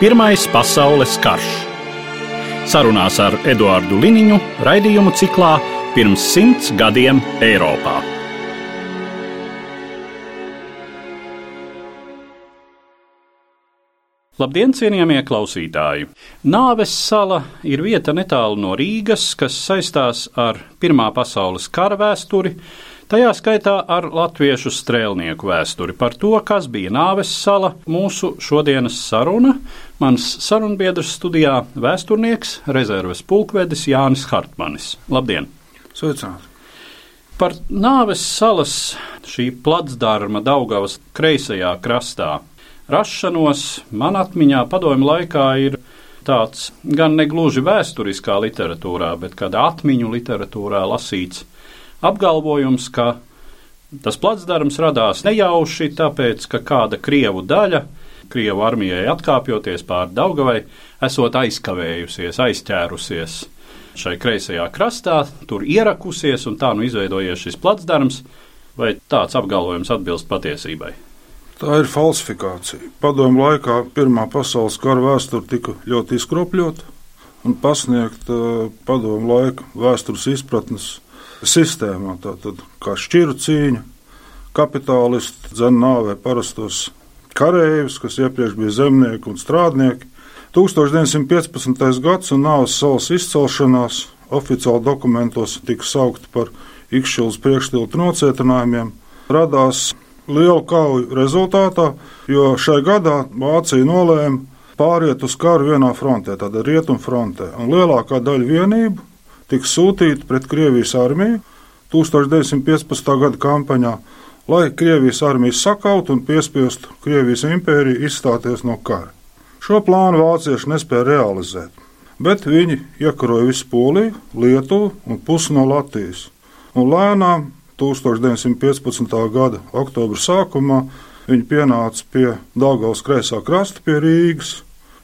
Pirmais pasaules karš. Sarunās ar Eduāru Liniņu raidījumu ciklā Pirms simts gadiem Eiropā. Labdien, cienījamie klausītāji! Nāves sala ir vieta netālu no Rīgas, kas saistās ar Pirmā pasaules kara vēsturi, tajā skaitā ar latviešu strēlnieku vēsturi. Par to, kas bija Nāves sala, mūsu šodienas saruna. Mans sarunbiedrs studijā - vēsturnieks, rezerves pulkvedis Jānis Hartmanis. Labdien! Sveicināti! Par Nāves salas šī placdarma Daugavas kreisajā krastā rašanos man atmiņā padomju laikā ir tāds gan ne gluži vēsturiskā literatūrā, bet kādā atmiņu literatūrā lasīts apgalvojums, ka tas placdarms radās nejauši, tāpēc, ka kāda krievu daļa, krievu armijai atkāpjoties pāri Daugavai, esot aizkavējusies, aizķērusies šai kreisajā krastā, tur ierakusies un tā nu izveidojies šis placdarms, vai tāds apgalvojums atbilst patiesībai? Tā ir falsifikācija. Padomu laikā Pirmā pasaules kara vēsture tika ļoti izkropļota un pasniegta padomu laika vēstures izpratnes sistēmā. Tātad kā šķiru cīņa, kapitālisti dzen nāvē parastos kareivus, kas iepriekš bija zemnieki un strādnieki. 1915. gads un nāves salas izcelšanās oficiāli dokumentos tika saukta par Ikšķilas priekšstiltu nocietinājumiem. Radās lielu kauju rezultātā, jo šai gadā Vācija nolēma pāriet uz karu vienā frontē, tāda rietumfrontē. Un lielākā daļa vienību tika sūtīta pret Krievijas armiju 1915. gada kampaņā, lai Krievijas armiju sakautu un piespiestu Krievijas impēriju izstāties no kara. Šo plānu vācieši nespēja realizēt, bet viņi iekaroja visu Poliju, Lietuvu un pusi no Latvijas. Un lēnām 1915. gada oktobra sākumā viņi pienāca pie Dāngavas kreisā krasta, pie Rīgas,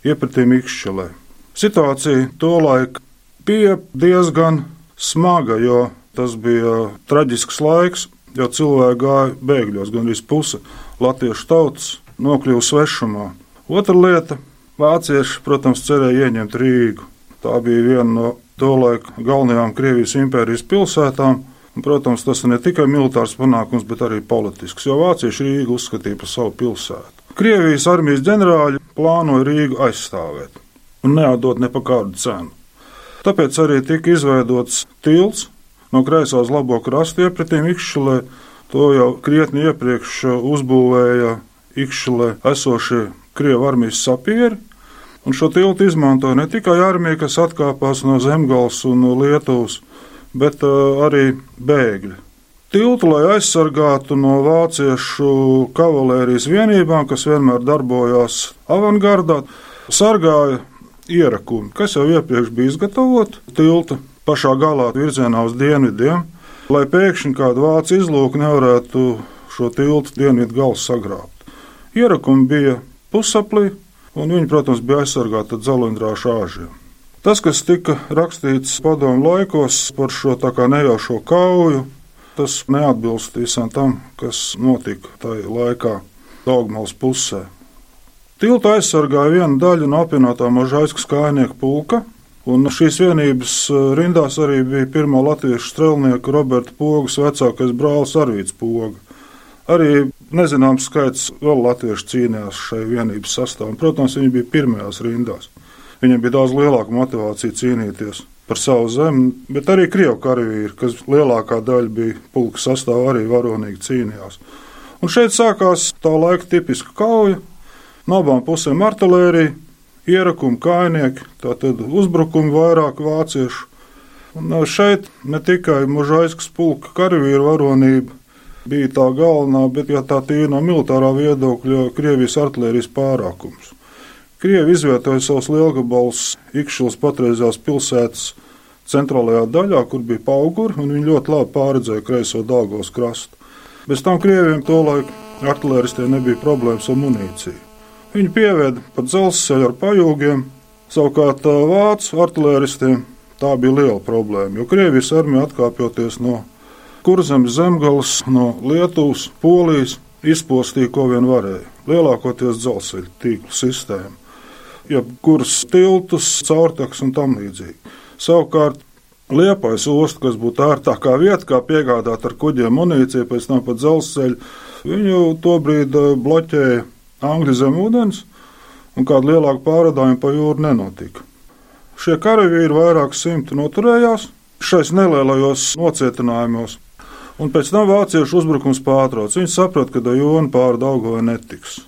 iepratī Mikšķelē. Situācija tolaik bija diezgan smaga, jo tas bija traģisks laiks, jo cilvēki gāja bēgļos, gan arī puse latviešu tautas nokļuva svešumā. Otra lieta - vācieši, protams, cerēja ieņemt Rīgu. Tā bija viena no tolaik galvenajām Krievijas impērijas pilsētām Un, protams, tas ir ne tikai militārs panākums, bet arī politisks, jo vācieši Rīgu uzskatīja par savu pilsētu. Krievijas armijas ģenerāļi plānoja Rīgu aizstāvēt un neatdot ne pa kādu cenu. Tāpēc arī tika izveidots tilts no kreisā uz labo krastu iepratīm Ikšķilē. To jau krietni iepriekš uzbūvēja Ikšķilē esošie Krievu armijas sapieri. Un šo tiltu izmantoja ne tikai armija, kas atkāpās no Zemgals un no Lietuvas, bet uh, arī bēgļi. Tiltu, lai aizsargātu no vāciešu kavalērijas vienībām, kas vienmēr darbojās avangardā, sargāja ierakumi, kas jau iepriekš bija izgatavoti tilta pašā galā virzienā uz dienvidiem, lai pēkšņi kāda vācu izlūka nevarētu šo tiltu dienvidu galu sagrābt. Ierakumi bija pusaplī, un viņi, protams, bija aizsargāti ar dzelendrāšu āžiem. Tas, kas tika rakstīts padomu laikos par šo tā kā nejaušo kauju, tas neatbilst visam tam, kas notika tajā laikā Dogmals pusē. Tiltu aizsargāja viena daļa no apvienotā Mažaiskas kājnieku pulka, un šīs vienības rindās arī bija pirmā latviešu strelnieka Roberta Pogas vecākais brālis Arvīts Poga. Arī nezināms skaits vēl latviešu cīnījās šai vienības sastāvā. Protams, viņi bija pirmajās rindās. Viņam bija daudz lielāka motivācija cīnīties par savu zemi, bet arī krievu karavīri, kas lielākā daļa bija pulka sastāvā, arī varonīgi cīnījās. Un šeit sākās tā laika tipiska kauja. No abām pusēm artērija, ierakumi, kainieki, tātad uzbrukumi vairāk vāciešu. Un šeit ne tikai mužaiskas pulka karavīru varonība bija tā galvenā, bet, ja tā tīra no militārā viedokļa, Krievijas artērijas pārākums. Krievi izvietoja savus lielgabalus Ikšķils patreizējās pilsētas centrālajā daļā, kur bija pauguri, un viņi ļoti labi pārredzēja kreiso Dāngos krastu. Bez tam krieviem tolaik artilēristiem nebija problēmas ar munīciju. Viņi pieveda pa dzelzceļu ar pajūgiem, savukārt vācu artilēristiem tā bija liela problēma, jo Krievijas armija atkāpjoties no Kurzemes zemgales, no Lietuvas, Polijas, izpostīja, ko vien varēja. Lielākoties dzelzceļa tīklu sistēmu, jebkuras tiltus, caurtaks un tam līdzīgi. Savukārt Liepais ostu, kas būtu ērtākā vieta, kā piegādāt ar kuģiem munīciju, pēc tam pa dzelzceļu, viņu tobrīd bloķēja Angļu zemūdens, un kāda lielāka pārādājuma pa jūru nenotika. Šie karavīri vairāk simti noturējās šais nelielajos nocietinājumos, un pēc tam vāciešu uzbrukums pārtrauc. Viņi saprot, ka Dajona pāri Daugovai netiks.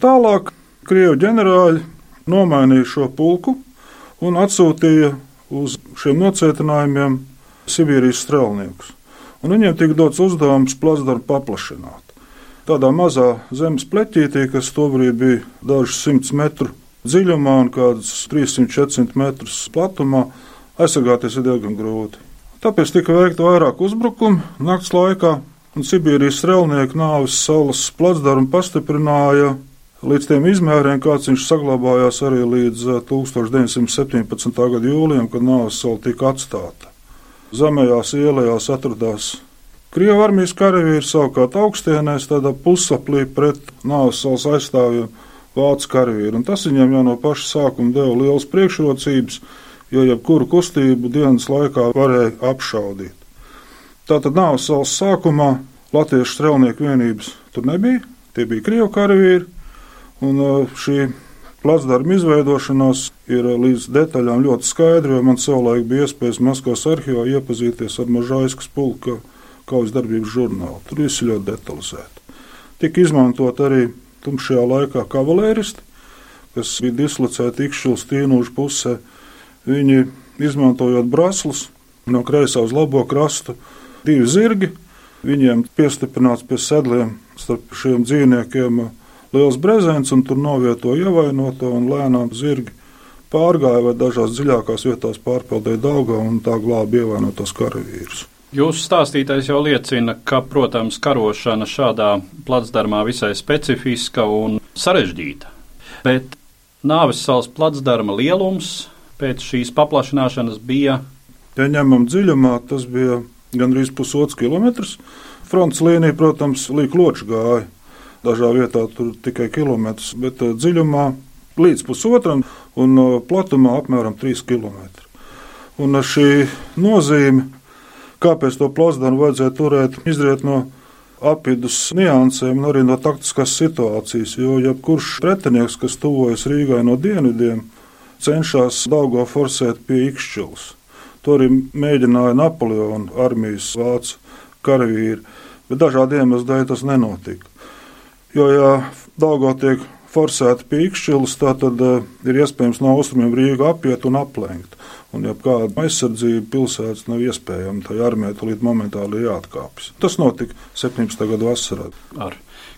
Tālāk Krievu ģenerāļi nomainīja šo pulku un atsūtīja uz šiem nocietinājumiem Sibīrijas strēlniekus. Un viņiem tika dots uzdevums plasdarbu paplašināt. Tādā mazā zemes pleķītī, kas tobrīd bija dažus simtus metru dziļumā un kādus 300-400 metrus platumā, aizsargāties ir diezgan grūti. Tāpēc tika veikta vairāk uzbrukumu nakts laikā, un Sibīrijas strēlnieku nāves salas placdarmu pastiprināja līdz tiem izmēriem, kāds viņš saglabājās arī līdz 1917. Eh, gada jūlijam, kad nāves sala tika atstāta. Zemējās ielās atradās Krievijas armijas karavīri savukārt augstienēs tādā pusaplī pret nāves aizstāvjiem vācu karavīri, un tas viņiem jau no paša sākuma deva lielas priekšrocības, jo jebkuru kustību dienas laikā varēja apšaudīt. Tātad nāves salas sākumā latviešu strelnieku vienības tur nebija, tie bija krievu karavīri, un uh, šī placdarma izveidošanās ir uh, līdz detaļām ļoti skaidra, jo man savulaik bija iespējas Maskavas arhīvā iepazīties ar Mažaiskas pulka kaujas darbības žurnālu. Tur viss ir ļoti detalizēti. Tika izmantot arī tumšajā laikā kavalēristi, kas bija dislocēti Ikšķils tīnūžu pusē. Viņi izmantojot braslus no kreisā uz labo krastu, divi zirgi, viņiem piestiprināts pie sedliem starp šiem dzīvniekiem liels brezents, un tur novietoja ievainoto un lēnām zirgi pārgāja vai dažās dziļākās vietās pārpeldēja daļgā un tā glāba ievainotos karavīrus. Jūsu stāstītais jau liecina, ka, protams, karošana šādā placdarmā visai specifiska un sarežģīta. Bet nāves salas placdarma lielums pēc šīs paplašināšanas bija. Ja ņemam dziļumā, tas bija gandrīz pusotrs kilometrs. Fronts līnija, protams, līkloči gāja. Dažā vietā tur tikai kilometrs, bet uh, dziļumā līdz pusotram un uh, platumā apmēram 3 km. Un šī nozīme Kāpēc to plazdaru vajadzēja turēt, izriet no apvidus niansēm un arī no taktiskās situācijas, jo jebkurš pretinieks, kas tuvojas Rīgai no dienvidiem, cenšas Daugo forsēt pie Ikšķils. To arī mēģināja Napoleona armijas vācu karavīri, bet dažādiem iemeslu dēļ tas nenotika. Jo, ja Daugo tiek forsēta pie Ikšķilas, tad uh, ir iespējams no austrumiem Rīgu apiet un aplenkt un jebkāda aizsardzība pilsētas nav iespējama. Tā armija tulīt momentāli jāatkāpjas. Tas notika 17. gada vasarā. Ar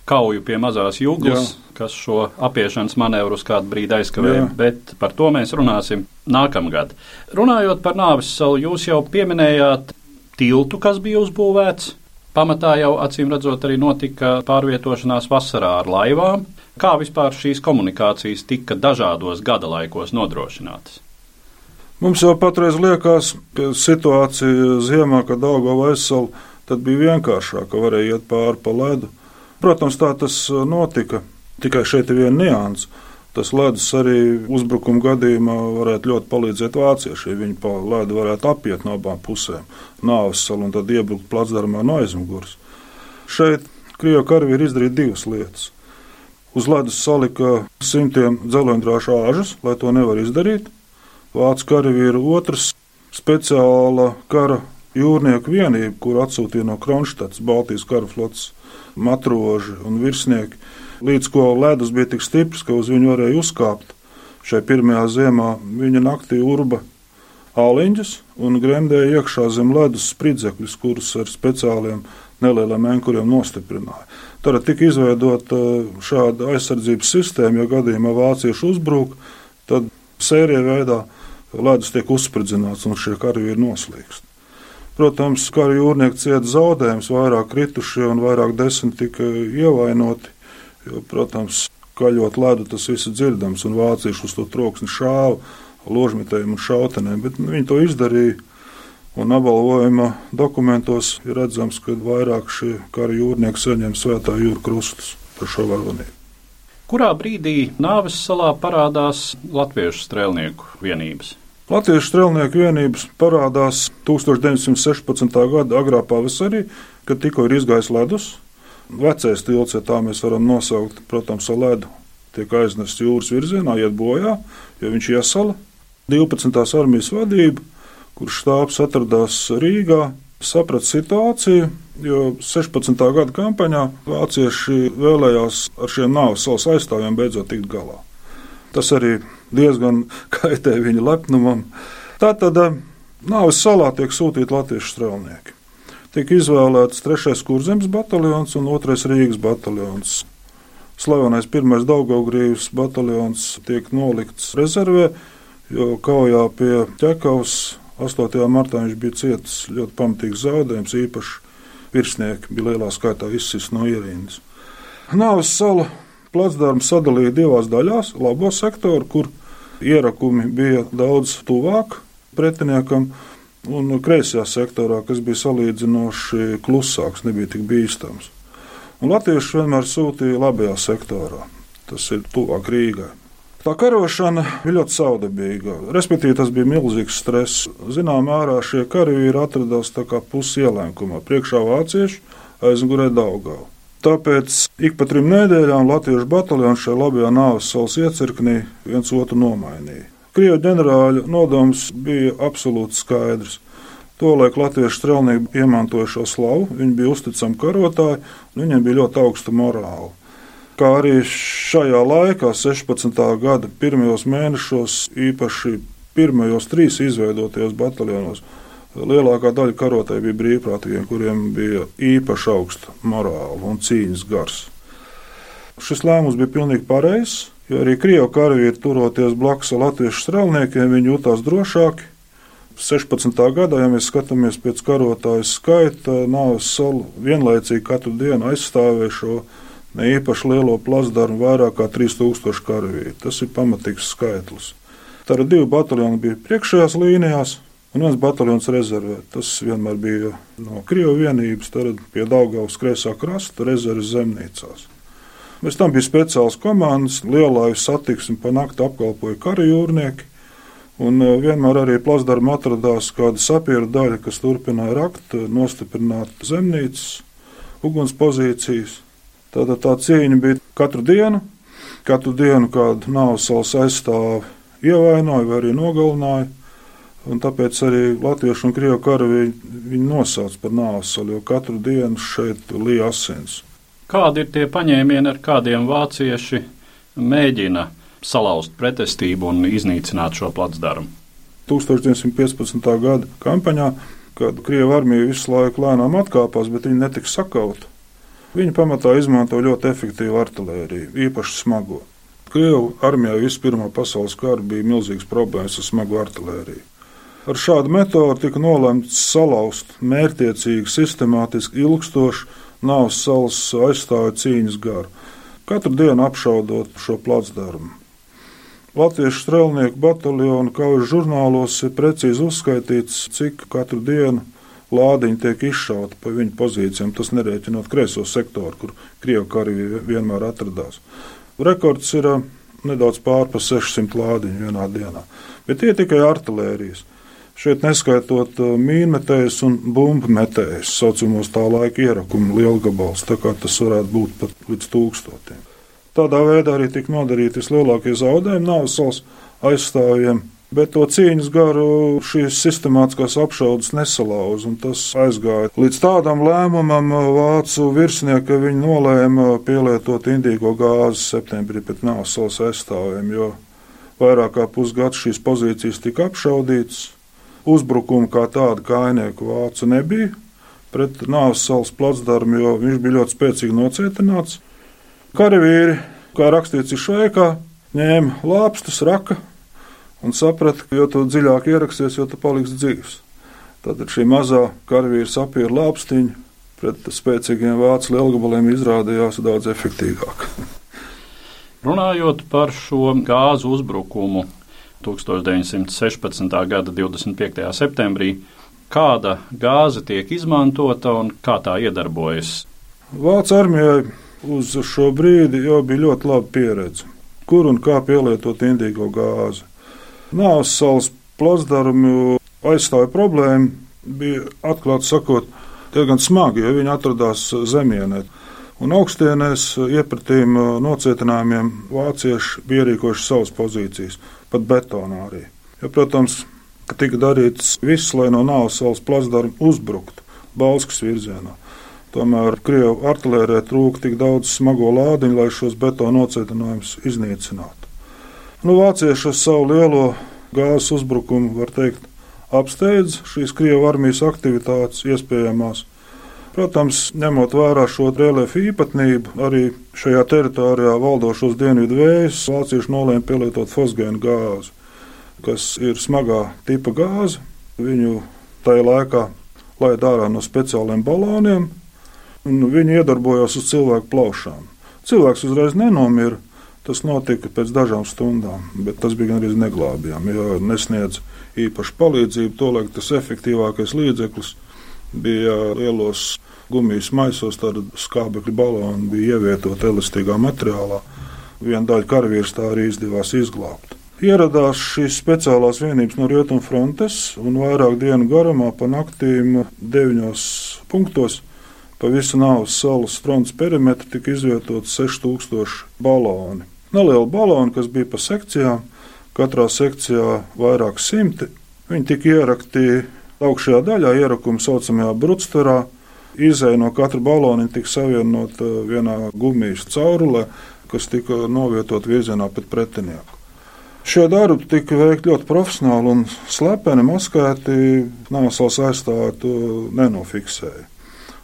kauju pie mazās jūglas, Jā. kas šo apiešanas manevru uz kādu brīdi aizkavēja, Jā. bet par to mēs runāsim nākamgad. Runājot par nāves salu, jūs jau pieminējāt tiltu, kas bija uzbūvēts. Pamatā jau acīm redzot, arī notika pārvietošanās vasarā ar laivām. Kā vispār šīs komunikācijas tika dažādos gada laikos nodrošinātas? Mums jau patreiz liekas, ka situācija ziemā, kad auga aizsala, tad bija vienkāršāk, ka varēja iet pāri pa ledu. Protams, tā tas notika. Tikai šeit ir viena nianses. Tas ledus arī uzbrukuma gadījumā varētu ļoti palīdzēt vāciešiem. Viņi pa ledu varētu apiet no abām pusēm, nāves salu un tad iebrukt placdarmā no aizmugures. Šeit Krievijas karavīri izdarīja divas lietas. Uz ledus salika simtiem dzeloņdrāšu āžus, lai to nevar izdarīt vācu karavīru otrs speciāla kara jūrnieku vienība, kur atsūtīja no Kronštātas Baltijas kara flotes matroži un virsnieki, līdz ko ledus bija tik stiprs, ka uz viņu varēja uzkāpt. Šai pirmajā ziemā viņa naktī urba āliņģus un gremdēja iekšā zem ledus spridzekļus, kurus ar speciāliem nelieliem enkuriem nostiprināja. Tad tika izveidota šāda aizsardzības sistēma, ja gadījumā vācieši uzbruk, tad sērija veidā ledus tiek uzspridzināts un šie karavīri noslīkst. Protams, kara jūrnieki cieta zaudējumus, vairāk kritušie un vairāk desmit tika ievainoti. Jo, protams, kaļot ledu, tas viss ir dzirdams, un vācieši uz to troksni šāva ložmetējiem un šautenēm, bet viņi to izdarīja. Un apbalvojuma dokumentos ir redzams, ka vairāk šie kara jūrnieki saņem svētā jūra krustus par šo varonību. Kurā brīdī Nāves salā parādās latviešu strēlnieku vienības? Latviešu strēlnieku vienības parādās 1916. gada agrā pavasarī, kad tikko ir izgājis ledus. Vecais tilts, ja tā mēs varam nosaukt, protams, ar ledu tiek aiznests jūras virzienā, iet bojā, jo viņš iesala. 12. armijas vadība, kurš štābs atradās Rīgā, saprata situāciju, jo 16. gada kampaņā vācieši vēlējās ar šiem nāves salas aizstāvjiem beidzot tikt galā. Tas arī diezgan kaitē viņa lepnumam. Tātad eh, Nāves salā tiek sūtīti latviešu strēlnieki. Tiek izvēlēts 3. kurzemes bataljons un 2. Rīgas bataljons. Slavenais 1. Daugaugrības bataljons tiek nolikts rezervē, jo kaujā pie ķekavas 8. martā viņš bija cietis ļoti pamatīgs zaudējums, īpaši virsnieki bija lielā skaitā izsist no ierīnas. Nāves sala placdarmu sadalīja divās daļās - labo sektoru, kur ierakumi bija daudz tuvāk pretiniekam, un kreisajā sektorā, kas bija salīdzinoši klusāks, nebija tik bīstams. Un latvieši vienmēr sūtīja labajā sektorā, tas ir tuvāk Rīgai. Tā karošana bija ļoti saudabīga, respektīvi tas bija milzīgs stress. Zināmā mērā šie karavīri atradās pusielēnkumā, priekšā vācieši, aizmugurē Daugava. Tāpēc ik pa trim nedēļām latviešu bataljons šajā labajā nāves salas iecirknī viens otru nomainīja. Krievu ģenerāļu nodoms bija absolūti skaidrs. Tolaik latviešu strēlnieki iemantoja šo slavu, viņi bija uzticami karotāji, un viņiem bija ļoti augsta morāla. Kā arī šajā laikā, 16. gada pirmajos mēnešos, īpaši pirmajos trīs izveidotajos bataljonos, Lielākā daļa karotāju bija brīvprātīgie, kuriem bija īpaši augsta morāla un cīņas gars. Šis lēmums bija pilnīgi pareizs, jo arī krievu karavīri turoties blakus latviešu strēlniekiem, viņi jutās drošāki. 16. gadā, ja mēs skatāmies pēc karotāju skaita, Nāves salu vienlaicīgi katru dienu aizstāvēja šo ne īpaši lielo plasdaru vairāk kā 3000 karavīru. Tas ir pamatīgs skaitlis. Tad divi bataljoni bija priekšējās līnijās, un viens bataljons rezervē. Tas vienmēr bija no Krievijas vienības, tad pie Daugavas kreisā krasta rezerves zemnīcās. Bez tam bija speciāls komandas, lielāju satiksmi pa nakti apkalpoja kara jūrnieki, un e, vienmēr arī plasdarma atradās kāda sapieru daļa, kas turpināja rakt, nostiprināt zemnīcas, uguns pozīcijas. Tātad tā cīņa bija katru dienu, katru dienu kādu nāves salas aizstāvi ievainoja vai arī nogalināja. Un tāpēc arī latviešu un krievu karavīri viņu nosauc par nāvesali, jo katru dienu šeit līja asins. Kādi ir tie paņēmieni, ar kādiem vācieši mēģina salauzt pretestību un iznīcināt šo placdarmu? 1915. gada kampaņā, kad Krievija armija visu laiku lēnām atkāpās, bet viņi netika sakauti. Viņi pamatā izmanto ļoti efektīvu artēriju, īpaši smago. Krievu armijā vispirmā pasaules kara bija milzīgs problēmas ar smagu artēriju. Ar šādu metodi tika nolemts salauzt mērķiecīgi, sistemātiski, ilgstoši Nāves salas aizstāvju cīņas garu, katru dienu apšaudot šo placdarmu. Latviešu strēlnieku bataljona kaujas žurnālos ir precīzi uzskaitīts, cik katru dienu lādiņi tiek izšauti pa viņu pozīcijām. Tas nerēķinot kreiso sektoru, kur krievu karavīri vienmēr atradās. Rekords ir uh, nedaudz pār pa 600 lādiņu vienā dienā, bet tie tikai artilērijas. Šeit neskaitot uh, mīnmetējus un bumbu metējus, saucamos tā laika ierakumu lielgabals, tā kā tas varētu būt pat līdz tūkstotiem. Tādā veidā arī tika nodarīti vislielākie zaudējumi nāves salas aizstāvjiem, bet to cīņas garu šīs sistemātiskās apšaudas nesalauza, un tas aizgāja līdz tādam lēmumam uh, vācu virsnieki, ka viņi nolēma pielietot indīgo gāzi septembrī pret nāves salas aizstāvjiem, jo vairāk kā pusgads šīs pozīcijas tika apšaudītas. Uzbrukumu kā tādu kainieku vācu nebija. pret nāves salas placdarmu, jo viņš bija ļoti spēcīgi nocietināts. Karavīri, kā rakstīts, šveikā, ņēma lāpstus, raka un saprata, ka jo tu dziļāk ieraksies, jo tu paliksi dzīves. Tad šī mazā karavīra sapīra lāpstiņa pret spēcīgiem vācu lielgabaliem izrādījās daudz efektīvāk. Runājot par šo gāzu uzbrukumu 1916. gada 25. septembrī, kāda gāze tiek izmantota un kā tā iedarbojas? Vācu armijai uz šo brīdi jau bija ļoti laba pieredze, kur un kā pielietot indīgo gāzi. Nāves salas plasdarmu aizstāja problēma, bija atklāti sakot, diezgan smagi, jo viņi atradās zemienē. Un augstienēs iepratīm nocietinājumiem vācieši bija ierīkojuši savas pozīcijas, pat betonā arī. Ja, protams, ka tika darīts viss, lai no nāves salas plasdarmu uzbruktu Balskas virzienā. Tomēr Krievijas artērijai trūka tik daudz smago lādiņu, lai šos betona nocietinājumus iznīcinātu. Nu, vācieši ar savu lielo gāzes uzbrukumu, var teikt, apsteidz šīs Krievijas armijas aktivitātes iespējamās. Protams, ņemot vērā šo reliefu īpatnību, arī šajā teritorijā valdošos dienvidu vējus, vācieši nolēma pielietot fosgēnu gāzi, kas ir smagā tipa gāze. Viņu tajā laikā laida ārā no speciāliem baloniem, un viņi iedarbojās uz cilvēku plaušām. Cilvēks uzreiz nenomira. Tas notika pēc dažām stundām, bet tas bija gandrīz neglābjami, jo nesniedz īpašu palīdzību. Tolēk tas efektīvākais līdzeklis bija lielos gumijas maisos, tāda skābekļa balona bija ievietota elastīgā materiālā. Viena daļa karavīrs tā arī izdevās izglābt. Ieradās šīs speciālās vienības no rietumfrontes un vairāk dienu garumā pa naktīm deviņos punktos Pa visu Nāvas salas frontes perimetru tika izvietots 6000 baloni. Nelieli baloni, kas bija pa sekcijām, katrā sekcijā vairāk simti. Viņi tika ierakti augšējā daļā, ierakuma saucamajā brūcturā. Izēja no katra balona tika savienota vienā gumijas caurulē, kas tika novietot virzienā pret pretinieku. Šie darbi tika veikti ļoti profesionāli un slepeni, maskēti. Nāsals aizstāvēt to nenofiksēja.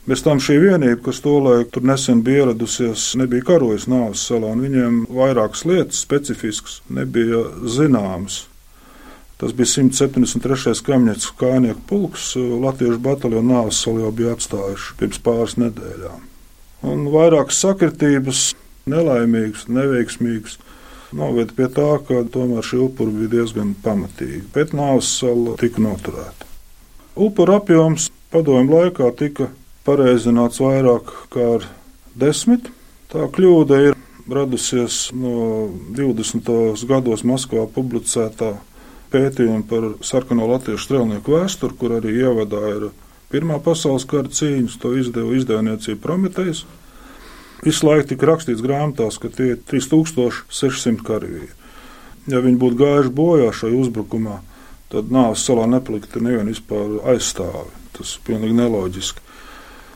Bez tam šī vienība, kas tolaik tur nesen bija ieradusies, nebija karojusi nāves salā, un viņiem vairākas lietas specifiskas nebija zināmas. Tas bija 173. kamienas kājnieku pulks, Latviešu bataljonu nāves jau bija atstājuši pirms pāris nedēļām. Un vairākas sakritības, nelaimīgas, neveiksmīgas, noveda pie tā, ka tomēr šī upura bija diezgan pamatīga, bet nāves sala tika noturēta. Upura apjoms padomju laikā tika pareizināts vairāk kā ar desmit. Tā kļūda ir radusies no 20. gados Maskavā publicētā pētījuma par sarkano latviešu strēlnieku vēsturi, kur arī ievadā ir Pirmā pasaules kara cīņas, to izdeva izdevniecība Prometējs. Visu laiku tika rakstīts grāmatās, ka tie ir 3600 karavīri. Ja viņi būtu gājuši bojā šajā uzbrukumā, tad nāves salā nepliktu nevienu vispār aizstāvi. Tas ir pilnīgi neloģiski.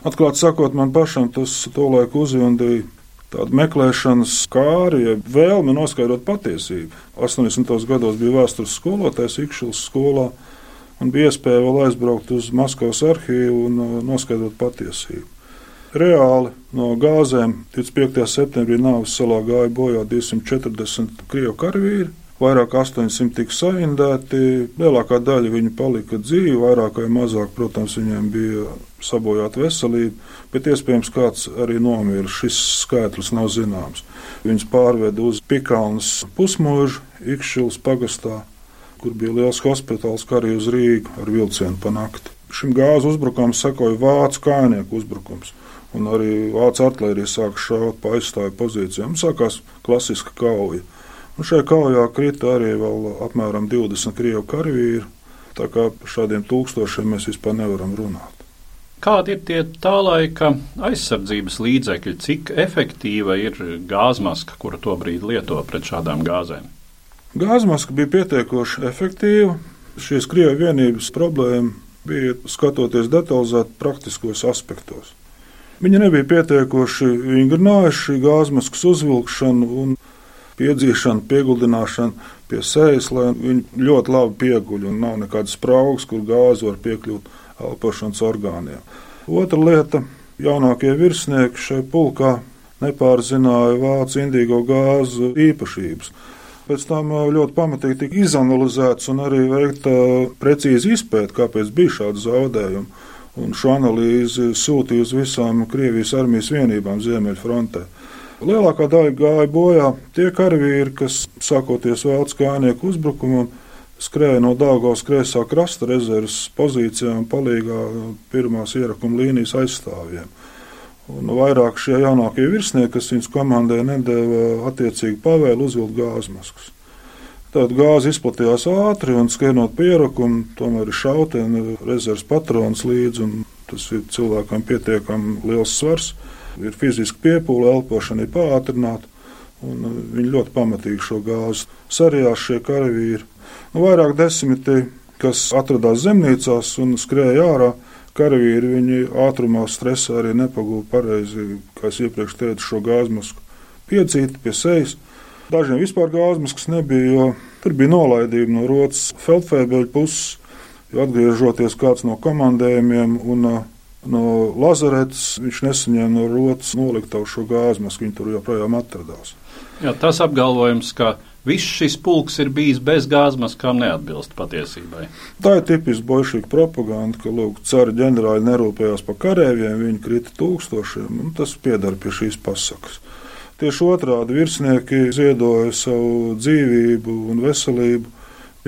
Atklāti sakot, man pašam tas tolaik uzjundīja tādu meklēšanas kāri, ja vēlme noskaidrot patiesību. 80. gados bija vēstures skolotājs Ikšils skolā, un bija iespēja vēl aizbraukt uz Maskavas arhīvu un uh, noskaidrot patiesību. Reāli no gāzēm 25. septembrī Nāves salā gāja bojā 240 krievu karavīri, Vairāk 800 tika saindēti, lielākā daļa viņu palika dzīvi, vairāk vai mazāk, protams, viņiem bija sabojāta veselība, bet iespējams kāds arī nomira. Šis skaitlis nav zināms. Viņus pārveda uz Pikalnas pusmūžu, Ikšķils pagastā, kur bija liels hospitāls, kā arī uz Rīgu ar vilcienu pa nakti. Šim gāzu uzbrukumam sekoja vācu kājnieku uzbrukums. Un arī vācu artērija sāka šaut pa aizstāju pozīcijām. Sākās klasiska kauja. Un šajā kaujā krita arī apmēram 20 krievu karavīri. Tā kā par šādiem tūkstošiem mēs vispār nevaram runāt. Kādi ir tie tā laika aizsardzības līdzekļi? Cik efektīva ir gāzmaska, kuru to brīdi lieto pret šādām gāzēm? Gāzmaska bija pietiekoši efektīva. Šīs krievu vienības problēma bija skatoties detalizēti praktiskos aspektos. Viņi nebija pietiekoši vingrinājuši gāzmaskas uzvilkšanu un piedzīšana, pieguldināšana pie sejas, lai viņi ļoti labi pieguļ un nav nekādas spraugas, kur gāze var piekļūt elpošanas orgāniem. Otra lieta - jaunākie virsnieki šai pulkā nepārzināja vācu indīgo gāzu īpašības. Pēc tam ļoti pamatīgi tika izanalizēts un arī veikta precīzi izpēta, kāpēc bija šādi zaudējumi. Un šo analīzi sūtīja uz visām Krievijas armijas vienībām Ziemeļfrontē. Lielākā daļa gāja bojā tie karavīri, kas sākoties Vācu kājnieku uzbrukumam, skrēja no Dāngavas kreisā krasta rezerves pozīcijām, palīgā pirmās ierakuma līnijas aizstāvjiem. Un vairāk šie jaunākie virsnieki, kas viņas komandai nedēva attiecīgi pavēlu uzvilkt gāzmaskas. Tad gāze izplatījās ātri un skrienot pierakumu, tomēr ir šautiena rezerves patrons līdzi, un tas ir cilvēkam pietiekami liels svars. Ir fiziski piepūle, elpošana ir pātrināta, un viņi ļoti pamatīgi šo gāzi sarījās šie karavīri. Nu, vairāk desmiti, kas atradās zemnīcās un skrēja ārā, karavīri viņi ātrumā, stresā arī nepagūda pareizi, kā es iepriekš teicu, šo gāzmasku piedzīt pie sejas. Dažiem vispār gāzmaskas nebija, jo tur bija nolaidība no rotas Feldfēbeļa puses, jo atgriežoties kāds no komandējumiem un no lazaretes, viņš nesaņēma no rotas noliktavu šo gāzmasku, viņi tur joprojām atradās. Jā, tas apgalvojums, ka Viss šis pulks ir bijis bez gāzmaskām, neatbilst patiesībai. Tā ir tipiska bolševika propaganda, ka lūk, cara ģenerāļi nerūpējās par karavīriem, viņi krita tūkstošiem, un tas piedara pie šīs pasakas. Tieši otrādi virsnieki ziedoja savu dzīvību un veselību,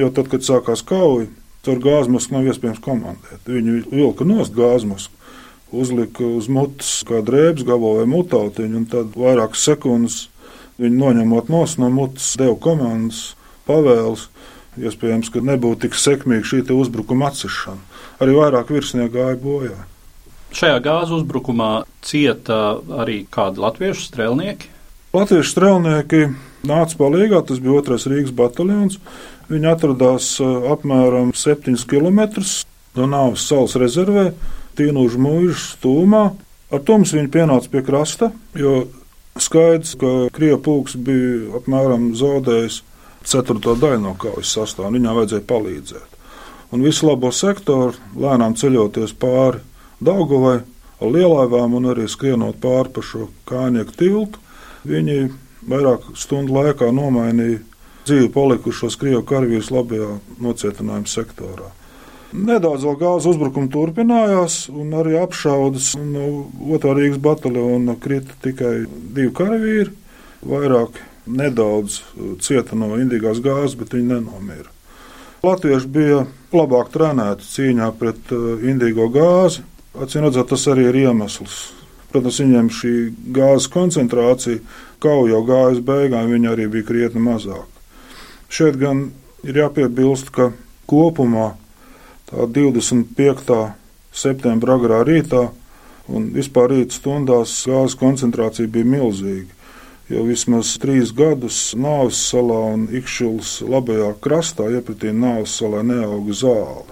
jo tad, kad sākās kauja, tur gāzmasku nav iespējams komandēt. Viņi vilka nost gāzmasku, uzlika uz mutes kā drēbes gabalu vai mutautiņu, un tad vairākas sekundes Viņi noņemot no mutes, deva komandas, pavēles. Iespējams, ka nebūtu tik sekmīga šī uzbrukuma atcešana. Arī vairāk virsnieki gāja bojā. Šajā gāzes uzbrukumā cieta arī kādi latviešu strēlnieki. Latviešu strēlnieki nāca palīdzīgā, tas bija otrais Rīgas bataljons. Viņi atradās apmēram 7 km no Nāves salas rezervē, Tīnužu mūžas stūmā. Ar to mums viņi pienāca pie krasta, jo Skaidrs, ka Krievijas pulks bija apmēram zaudējis ceturto daļu no kaujas sastāvā, un viņām vajadzēja palīdzēt. Un visu labo sektoru lēnām ceļoties pāri Daugavai ar lielaivām un arī skrienot pāri pa šo kānieku tiltu, viņi vairāk stundu laikā nomainīja dzīvi palikušos Krievijas karavīrus labajā nocietinājuma sektorā. Nedaudz vēl gāzes uzbrukumi turpinājās, un arī apšaudas no otrā Rīgas bataljona krita tikai divi karavīri. Vairāk nedaudz cieta no indīgās gāzes, bet viņi nenomira. Latvieši bija labāk trenēti cīņā pret uh, indīgo gāzi. Acīm redzot, tas arī ir iemesls. Protams, viņiem šī gāzes koncentrācija kauja jau gājas beigām, viņa arī bija krietni mazāka. Šeit gan ir jāpiebilst, ka kopumā tā 25. septembra agrā rītā, un vispār rīta stundās gāzes koncentrācija bija milzīga. Jo vismaz trīs gadus Nāves salā un Ikšķulas labajā krastā iepratīm Nāves salā neauga zāle.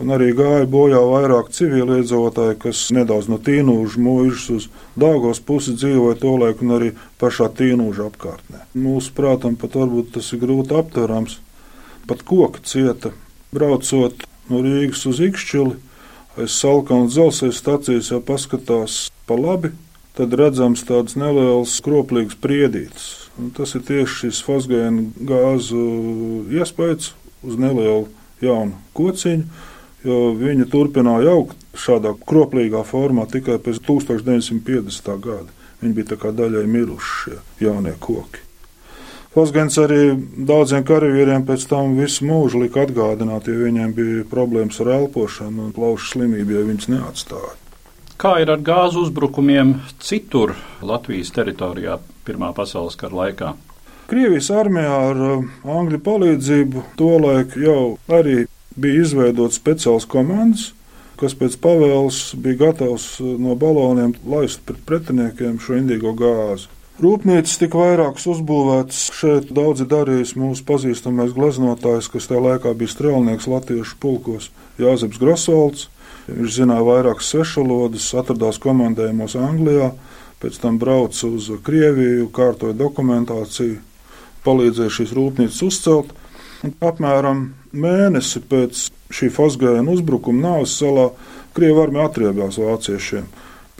Un arī gāja bojā vairāk civiliedzīvotāji, kas nedaudz no tīnūža mūžas uz Dāngos pusi dzīvoja to laiku un arī pašā tīnūža apkārtnē. Mūsu prātam pat varbūt tas ir grūti aptverams. Pat koka cieta, braucot no Rīgas uz Ikšķili, aiz Salkāna dzelzceļa stācijas jau paskatās pa labi, tad redzams tāds neliels kroplīgs priedītis. Un tas ir tieši šis fosgēna gāzu iespējas uz nelielu jaunu kociņu, jo viņi turpināja augt šādā kroplīgā formā tikai pēc 1950. gada. Viņi bija daļai miruši šie jaunie koki. Fosgens arī daudziem karavīriem pēc tam visu mūžu lika atgādināt, ja viņiem bija problēmas ar elpošanu un plaušu slimību, ja viņas neatstāja. Kā ir ar gāzu uzbrukumiem citur Latvijas teritorijā Pirmā pasaules kara laikā? Krievijas armijā ar uh, Angļu palīdzību tolaik jau arī bija izveidots speciāls komandas, kas pēc pavēles bija gatavs uh, no baloniem laist pret pretiniekiem šo indīgo gāzi. Rūpnīcas tika vairākas uzbūvētas. Šeit daudzi darījis mūsu pazīstamais gleznotājs, kas tajā laikā bija strēlnieks Latviešu pulkos Jāzeps Grasvalds. Viņš zināja vairākas svešvalodas, atradās komandējumos Anglijā, pēc tam brauca uz Krieviju, kārtoja dokumentāciju, palīdzēja šīs rūpnīcas uzcelt. Un apmēram mēnesi pēc šī fosgēna uzbrukuma Nāves salā Krievija armija atriebjās vāciešiem.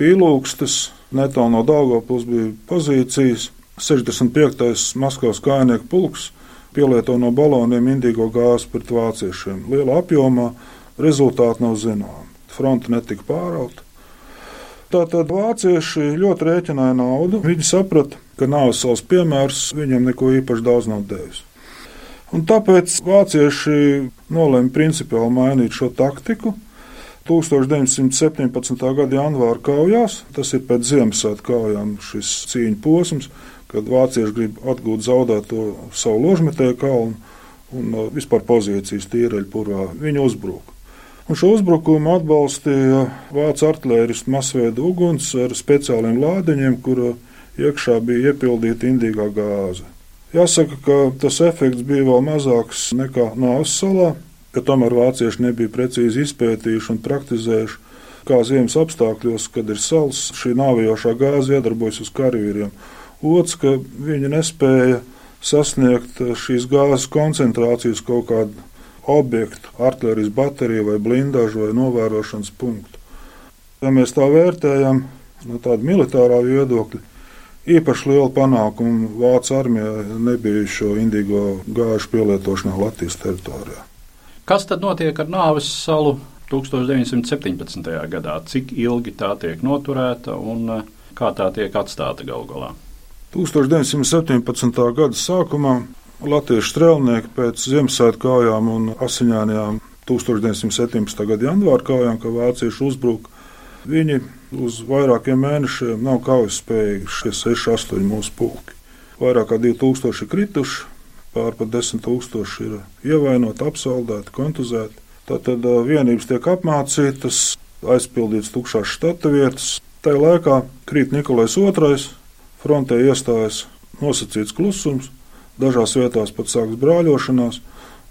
Pīlūkstas, netālu no Daugopils bija pozīcijas, 65. Maskavas kājnieku pulks pielieto no baloniem indīgo gāzi pret vāciešiem. Liela apjomā rezultāti nav zināmi. Fronte netika pārauta. Tātad vācieši ļoti rēķināja naudu. Viņi saprata, ka nāves salas piemērs viņam neko īpaši daudz nav devis. Un tāpēc vācieši nolēma principiāli mainīt šo taktiku. 1917. gada janvāra kaujās, tas ir pēc Ziemassvētku kaujām, šis cīņu posms, kad vācieši grib atgūt zaudēto savu ložmetēju kalnu un uh, vispār pozīcijas tīreļpurvā. Viņi uzbruka. Un šo uzbrukumu atbalstīja vācu artēristu masveida uguns ar speciāliem lādiņiem, kura iekšā bija iepildīta indīgā gāze. Jāsaka, ka tas efekts bija vēl mazāks nekā Nāves salā, ka tomēr vācieši nebija precīzi izpētījuši un praktizējuši, kā ziemas apstākļos, kad ir sals, šī nāvējošā gāze iedarbojas uz karavīriem. Otrs, ka viņi nespēja sasniegt šīs gāzes koncentrācijas kaut kādu objektu, artērijas bateriju vai blindāžu vai novērošanas punktu. Ja mēs tā vērtējam no tāda militārā viedokļa, īpaši liela panākuma Vācijas armijā nebija šo indīgo gāžu pielietošanā Latvijas teritorijā. Kas tad notiek ar Nāves salu 1917. gadā? Cik ilgi tā tiek noturēta un eh, kā tā tiek atstāta galu galā? 1917. gada sākumā Latviešu strēlnieki pēc Ziemassvētku kājām un asiņainajām 1917. gada janvāra kājām, kad vācieši uzbruka, viņi uz vairākiem mēnešiem nav kaujas spējīgi šie 6-8 mūsu pulki. Vairāk kā 2000 krituši, pār pat 10 tūkstoši ir ievainoti, apsaldēti, kontuzēti. Tātad vienības tiek apmācītas, aizpildītas tukšās štata vietas. Tajā laikā krīt Nikolais II, frontē iestājas nosacīts klusums, Dažās vietās pat sākas brāļošanās.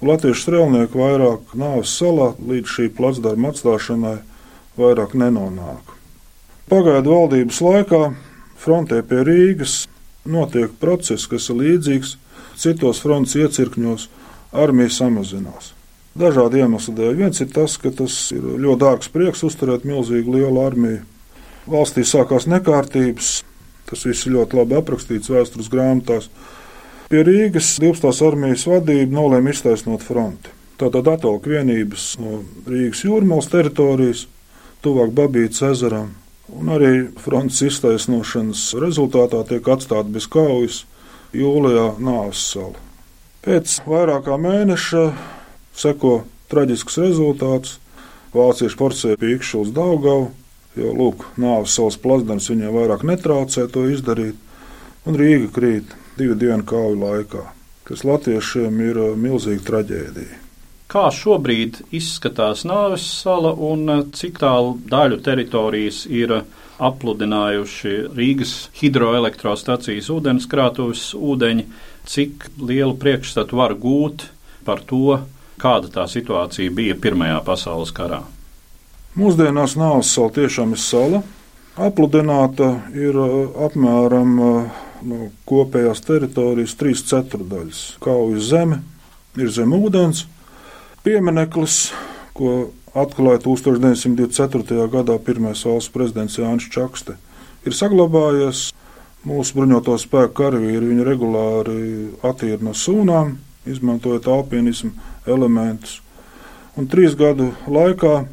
Latviešu strēlnieki vairāk nāves salā līdz šī placdarma atstāšanai vairāk nenonāk. Pagaidu valdības laikā frontē pie Rīgas notiek process, kas ir līdzīgs citos frontes iecirkņos, armija samazinās. Dažādu iemeslu dēļ. Viens ir tas, ka tas ir ļoti dārgs prieks uzturēt milzīgu lielu armiju. Valstī sākās nekārtības, tas viss ir ļoti labi aprakstīts vēstures grāmatās. Pie Rīgas 12. armijas vadība nolēma iztaisnot fronti. Tātad atvilk vienības no Rīgas jūrmālas teritorijas, tuvāk Babītas ezeram, un arī frontes iztaisnošanas rezultātā tiek atstāta bez kaujas jūlijā Nāves sala. Pēc vairāk kā mēneša seko traģisks rezultāts. Vācieši forcēja pīkšķi uz Daugavu, jo lūk, Nāves salas plasdams viņiem vairāk netraucē to izdarīt, un Rīga krīt divu dienu kauju laikā, kas latviešiem ir uh, milzīga traģēdija. Kā šobrīd izskatās Nāves sala un uh, cik tālu daļu teritorijas ir apludinājuši Rīgas hidroelektrostacijas ūdenskrātuves ūdeņi, cik lielu priekšstatu var gūt par to, kāda tā situācija bija Pirmajā pasaules karā? Mūsdienās Nāves sala tiešām ir sala. Apludināta ir apmēram no kopējās teritorijas trīs ceturdaļas. Kaujas zeme ir zem ūdens. Piemineklis, ko atklāja 1924. gadā pirmais valsts prezidents Jānis Čakste, ir saglabājies. Mūsu bruņoto spēku karavīri viņu regulāri attīra no sūnām, izmantojot alpinismu elementus. Un trīs gadu laikā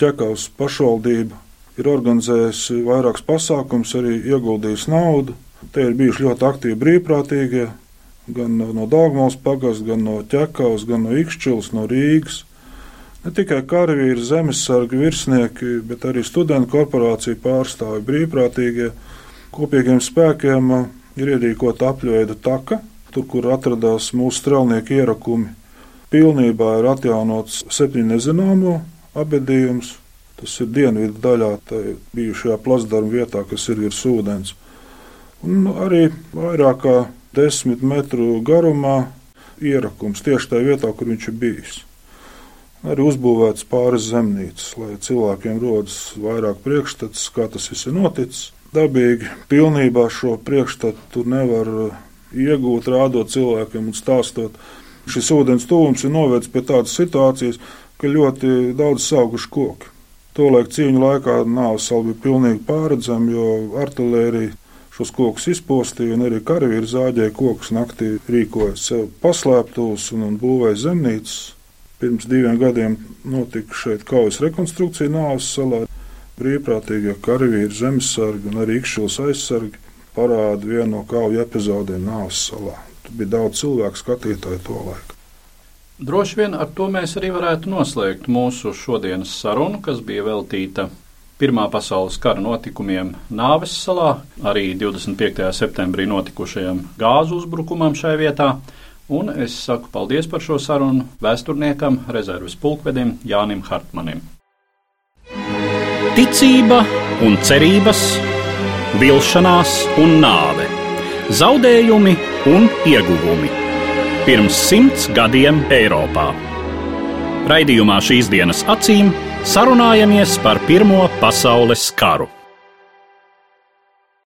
Čekavas pašvaldība ir organizējusi vairākus pasākumus, arī ieguldījusi naudu, Te ir bijuši ļoti aktīvi brīvprātīgie, gan no Dārgājas pagasts, gan no ķekavas, gan no Ikšķils, no Rīgas. Ne tikai karavīri, zemesargi, virsnieki, bet arī studentu korporāciju pārstāvi brīvprātīgie. Kopīgiem spēkiem uh, ir ierīkota apļveida taka, tur, kur atradās mūsu strelnieku ierakumi. Pilnībā ir atjaunots septiņu nezināmo abedījums. Tas ir dienvidu daļā, tā bijušajā plasdarma vietā, kas ir virs ūdens un arī vairāk kā desmit metru garumā ierakums tieši tajā vietā, kur viņš ir bijis. Arī uzbūvēts pāris zemnīcas, lai cilvēkiem rodas vairāk priekšstats, kā tas viss ir noticis. Dabīgi pilnībā šo priekšstatu nevar uh, iegūt, rādot cilvēkiem un stāstot. Šis ūdens tūms ir novedis pie tādas situācijas, ka ļoti daudz sauguši koki. Tolaik cīņu laikā nāves sala bija pilnīgi pārredzama, jo artērija šos kokus izpostīja, un arī karavīri zāģēja kokus naktī, rīkoja sev paslēptos un, un būvēja zemnīcas. Pirms diviem gadiem notika šeit kaujas rekonstrukcija nāves salā. Brīvprātīgie karavīri, zemesargi un arī ikšķils aizsargi parāda vienu no kauju epizodēm Nāves salā. Tur bija daudz cilvēku skatītāju to laiku. Droši vien ar to mēs arī varētu noslēgt mūsu šodienas sarunu, kas bija veltīta Pirmā pasaules kara notikumiem Nāves salā, arī 25. septembrī notikušajam gāzu uzbrukumam šai vietā. Un es saku paldies par šo sarunu vēsturniekam, rezerves pulkvedim Jānim Hartmanim. Ticība un cerības vilšanās un nāve, zaudējumi un ieguvumi. Pirms simts gadiem Eiropā. Raidījumā šīs dienas acīm sarunājamies par Pirmo pasaules karu.